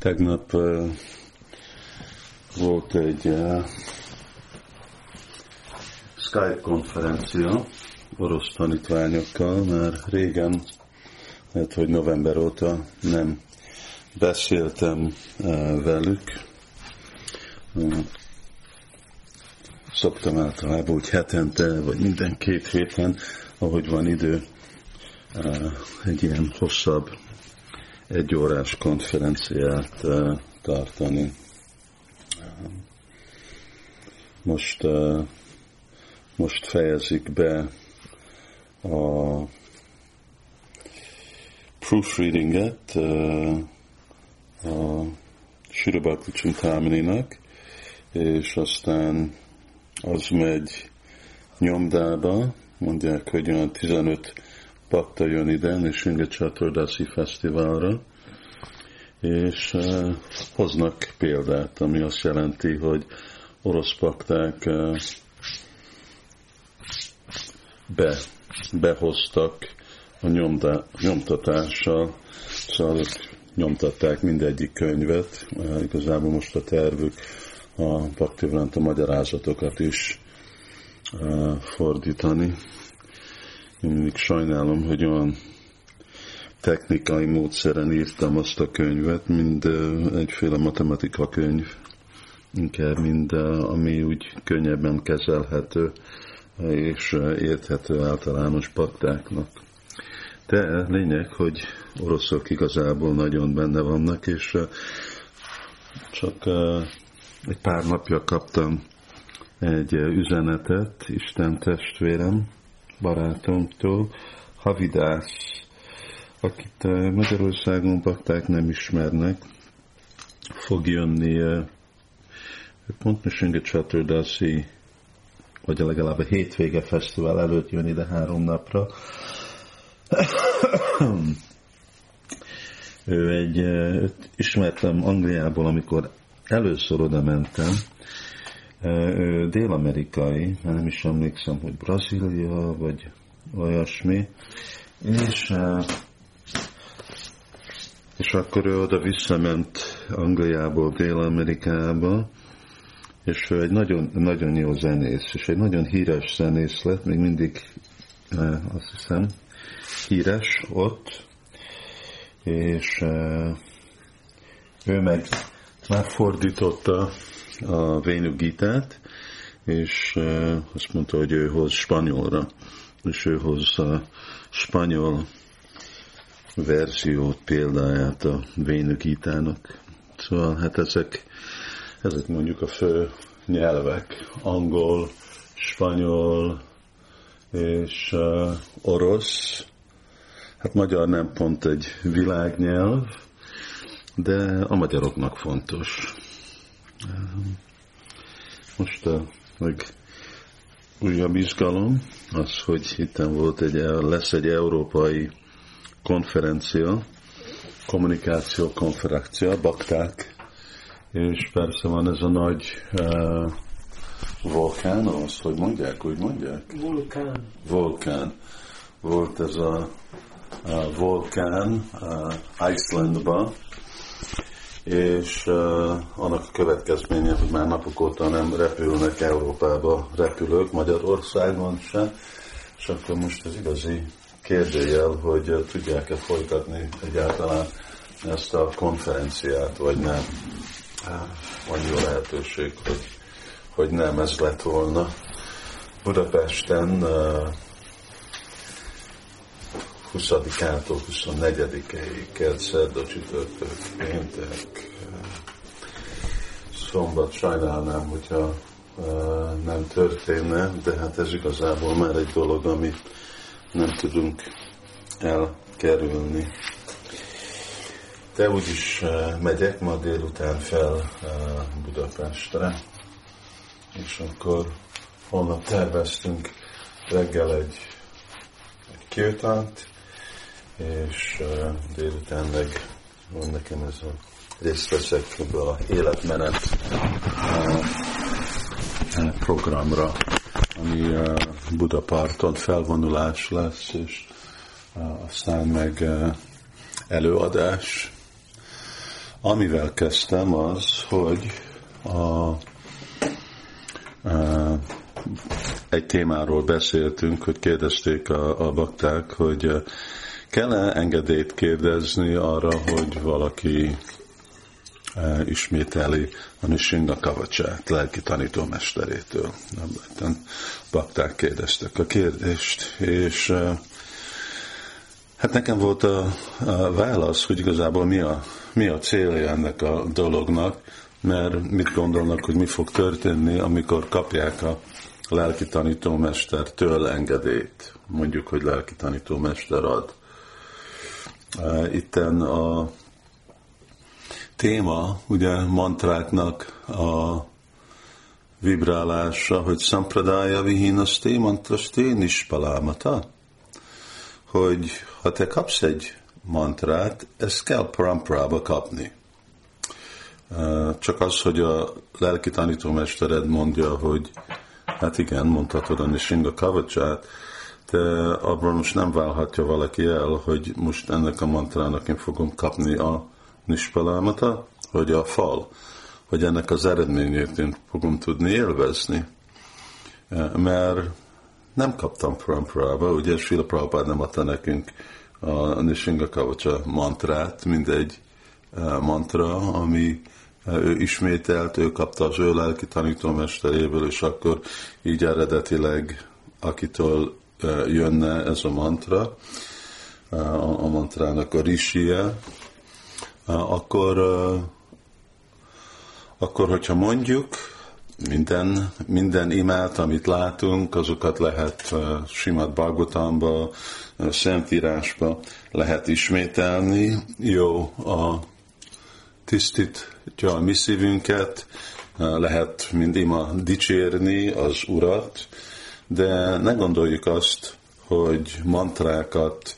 Tegnap uh, volt egy uh, Skype konferencia orosz tanítványokkal, mert régen, lehet, hogy november óta nem beszéltem uh, velük. Uh, szoktam általában, hogy hetente, vagy minden két héten, ahogy van idő, uh, egy ilyen hosszabb egy órás konferenciát uh, tartani. Most, uh, most fejezik be a proofreadinget uh, a Sirabakti Csintámininak, és aztán az megy nyomdába, mondják, hogy olyan 15 pakta jön ide, és Inga Csatordászi Fesztiválra, és uh, hoznak példát, ami azt jelenti, hogy orosz pakták uh, be, behoztak a nyomda, nyomtatással, szóval nyomtatták mindegyik könyvet, uh, igazából most a tervük a Paktivranta magyarázatokat is fordítani, én mindig sajnálom, hogy olyan technikai módszeren írtam azt a könyvet, mint egyféle matematika könyv, inkább mind ami úgy könnyebben kezelhető és érthető általános paktáknak. De lényeg, hogy oroszok igazából nagyon benne vannak, és csak egy pár napja kaptam egy üzenetet Isten testvérem, barátomtól, Havidás, akit eh, Magyarországon bakták nem ismernek, fog jönni eh, pont Nösönge Csaturdászi, vagy legalább a hétvége fesztivál előtt jön ide három napra. ő egy, eh, ismertem Angliából, amikor először oda mentem, ő dél-amerikai, nem is emlékszem, hogy Brazília, vagy olyasmi, és, és akkor ő oda visszament Angliából Dél-Amerikába, és ő egy nagyon, nagyon jó zenész, és egy nagyon híres zenész lett, még mindig azt hiszem híres ott, és ő meg már fordította a Vénu Gitát, és azt mondta, hogy ő hoz spanyolra, és ő hoz a spanyol verziót, példáját a Vénu Gitának. Szóval hát ezek, ezek mondjuk a fő nyelvek, angol, spanyol és orosz. Hát magyar nem pont egy világnyelv, de a magyaroknak fontos. Most a meg újabb izgalom az, hogy itt volt egy, lesz egy európai konferencia, kommunikáció konferencia, bakták, és persze van ez a nagy uh, vulkán, az, hogy mondják, úgy mondják? Vulkán. Vulkán. Volt ez a, a vulkán uh, Icelandban, és annak a következménye, hogy már napok óta nem repülnek Európába repülők, Magyarországon sem, és akkor most az igazi kérdőjel, hogy tudják-e folytatni egyáltalán ezt a konferenciát, vagy nem. Van jó lehetőség, hogy, hogy nem ez lett volna. Budapesten 20-ától 24-ig, kert, szerda, csütörtök, péntek, szombat sajnálnám, hogyha nem történne, de hát ez igazából már egy dolog, amit nem tudunk elkerülni. De úgyis megyek ma délután fel Budapestre, és akkor holnap terveztünk reggel egy, egy kirtánt, és délután meg van nekem ez a részt veszek ebből a életmenet programra, ami Budaparton felvonulás lesz, és aztán meg előadás. amivel kezdtem az, hogy a, a, egy témáról beszéltünk, hogy kérdezték a, a bakták, hogy kell-e engedélyt kérdezni arra, hogy valaki e, ismételi a Nishinga Kavacsát, lelki tanítómesterétől. Bakták kérdeztek a kérdést, és e, hát nekem volt a, a válasz, hogy igazából mi a, mi a célja ennek a dolognak, mert mit gondolnak, hogy mi fog történni, amikor kapják a lelki tanítómestertől engedélyt. Mondjuk, hogy lelki tanítómester ad. Itten a téma, ugye mantráknak a vibrálása, hogy sampradaya vihinaszté mantrasté nispalámata, hogy ha te kapsz egy mantrát, ezt kell paramprába kapni. Csak az, hogy a lelki tanítómestered mondja, hogy hát igen, mondhatod a Nishinga Kavacsát, de abban most nem válhatja valaki el, hogy most ennek a mantrának én fogom kapni a nispalámata, hogy a fal, hogy ennek az eredményét én fogom tudni élvezni. Mert nem kaptam Pramprába, ugye Srila Prabhupád nem adta nekünk a Nishinga Kavacsa mantrát, mindegy eh, mantra, ami eh, ő ismételt, ő kapta az ő lelki tanítómesteréből, és akkor így eredetileg, akitől jönne ez a mantra, a mantrának a risie, akkor, akkor hogyha mondjuk, minden, minden imát, amit látunk, azokat lehet Simad Bhagavatamba, Szentírásba lehet ismételni. Jó, a tisztítja a mi szívünket, lehet mind ima dicsérni az Urat, de ne gondoljuk azt, hogy mantrákat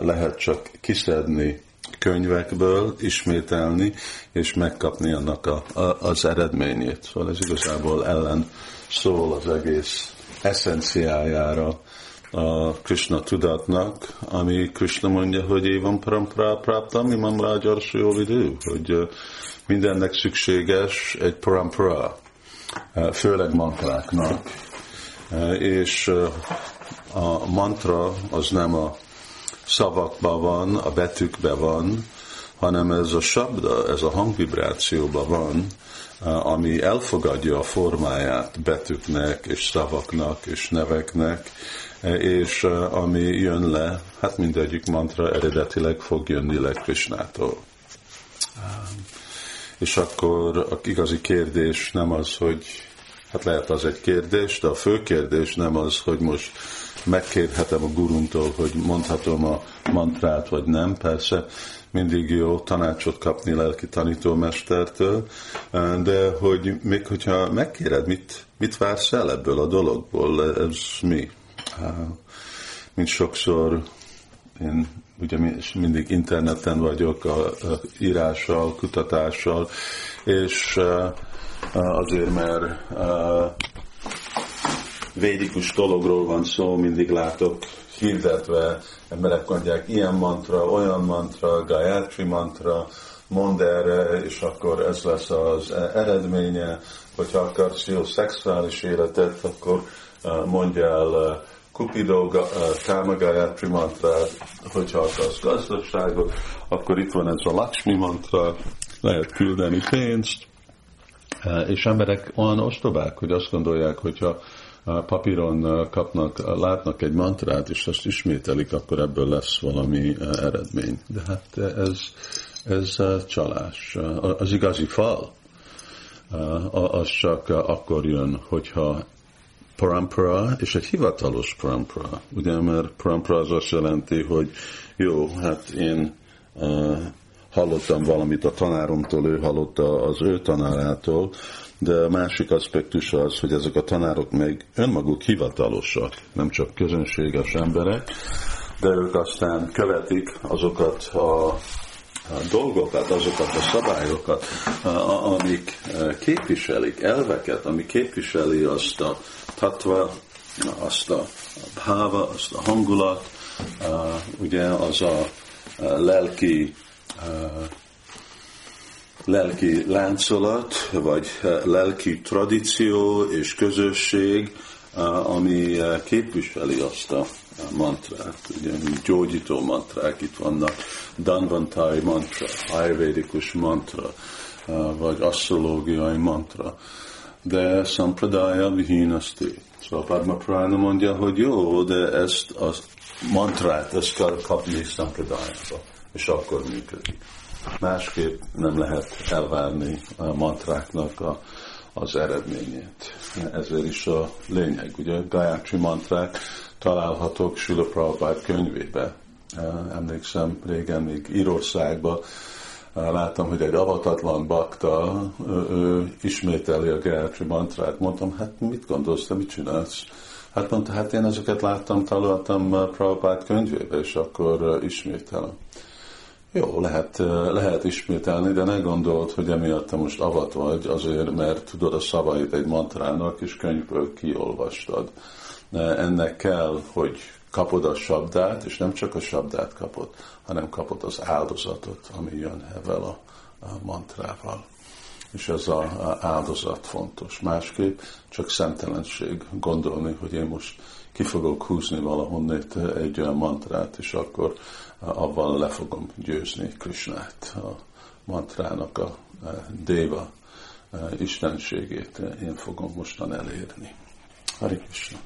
lehet csak kiszedni könyvekből, ismételni, és megkapni annak a, a, az eredményét. Szóval ez igazából ellen szól az egész eszenciájára a Krishna tudatnak, ami Krishna mondja, hogy évan parampra praptam, imam rágyarsu jó vidő, hogy mindennek szükséges egy parampra, főleg mantráknak, és a mantra az nem a szavakban van, a betűkben van, hanem ez a sabda, ez a hangvibrációban van, ami elfogadja a formáját betűknek, és szavaknak, és neveknek, és ami jön le, hát mindegyik mantra eredetileg fog jönni le Krishnától. És akkor a igazi kérdés nem az, hogy Hát lehet az egy kérdés, de a fő kérdés nem az, hogy most megkérhetem a gurumtól, hogy mondhatom a mantrát, vagy nem. Persze mindig jó tanácsot kapni lelki tanítómestertől, de hogy még hogyha megkéred, mit, mit vársz el ebből a dologból, ez mi? Mint sokszor én ugye mindig interneten vagyok a, a írással, kutatással, és azért mert védikus dologról van szó, mindig látok hirdetve, emberek mondják ilyen mantra, olyan mantra, Gayatri mantra, mondd erre, és akkor ez lesz az eredménye, hogyha akarsz jó szexuális életet, akkor mondjál Kupido Kama Gayatri mantra, hogyha akarsz gazdaságot, akkor itt van ez a Lakshmi mantra, lehet küldeni pénzt, és emberek olyan ostobák, hogy azt gondolják, hogyha papíron kapnak, látnak egy mantrát, és azt ismételik, akkor ebből lesz valami eredmény. De hát ez, ez csalás. Az igazi fal, az csak akkor jön, hogyha parampara, és egy hivatalos parampara. Ugye, mert parampara az azt jelenti, hogy jó, hát én hallottam valamit a tanáromtól, ő hallotta az ő tanárától, de a másik aspektus az, hogy ezek a tanárok még önmaguk hivatalosak, nem csak közönséges emberek, de ők aztán követik azokat a dolgokat, azokat a szabályokat, amik képviselik, elveket, ami képviseli azt a tatva, azt a bháva, azt a hangulat, ugye az a lelki lelki láncolat, vagy lelki tradíció és közösség, ami képviseli azt a mantrát, ugye, gyógyító mantrák itt vannak, Danvantai mantra, ayurvédikus mantra, vagy asztrológiai mantra, de Sampradaya Vihinasti. Szóval Padma Prana mondja, hogy jó, de ezt a mantrát, ezt kell kapni Sampradayába, és akkor működik. Másképp nem lehet elvárni a mantráknak a, az eredményét. Ezért is a lényeg. Ugye Gayatri mantrák találhatók Sula Prabhupád könyvébe. Emlékszem régen még Írországban láttam, hogy egy avatatlan bakta, ő ismételi a Gayatri mantrát. Mondtam, hát mit gondolsz, te mit csinálsz? Hát mondta, hát én ezeket láttam, találtam Prabhupád könyvébe, és akkor ismételem. Jó, lehet, lehet ismételni, de ne gondold, hogy emiatt te most avat vagy, azért, mert tudod a szavait egy mantrának, és könyvből kiolvastad. Ennek kell, hogy kapod a sabdát, és nem csak a sabdát kapod, hanem kapod az áldozatot, ami jön ezzel a, a mantrával. És ez az áldozat fontos. Másképp csak szemtelenség gondolni, hogy én most ki fogok húzni valahonnét egy olyan mantrát, és akkor abban le fogom győzni Krisnát, a mantrának a déva istenségét én fogom mostan elérni. Hari Krishna.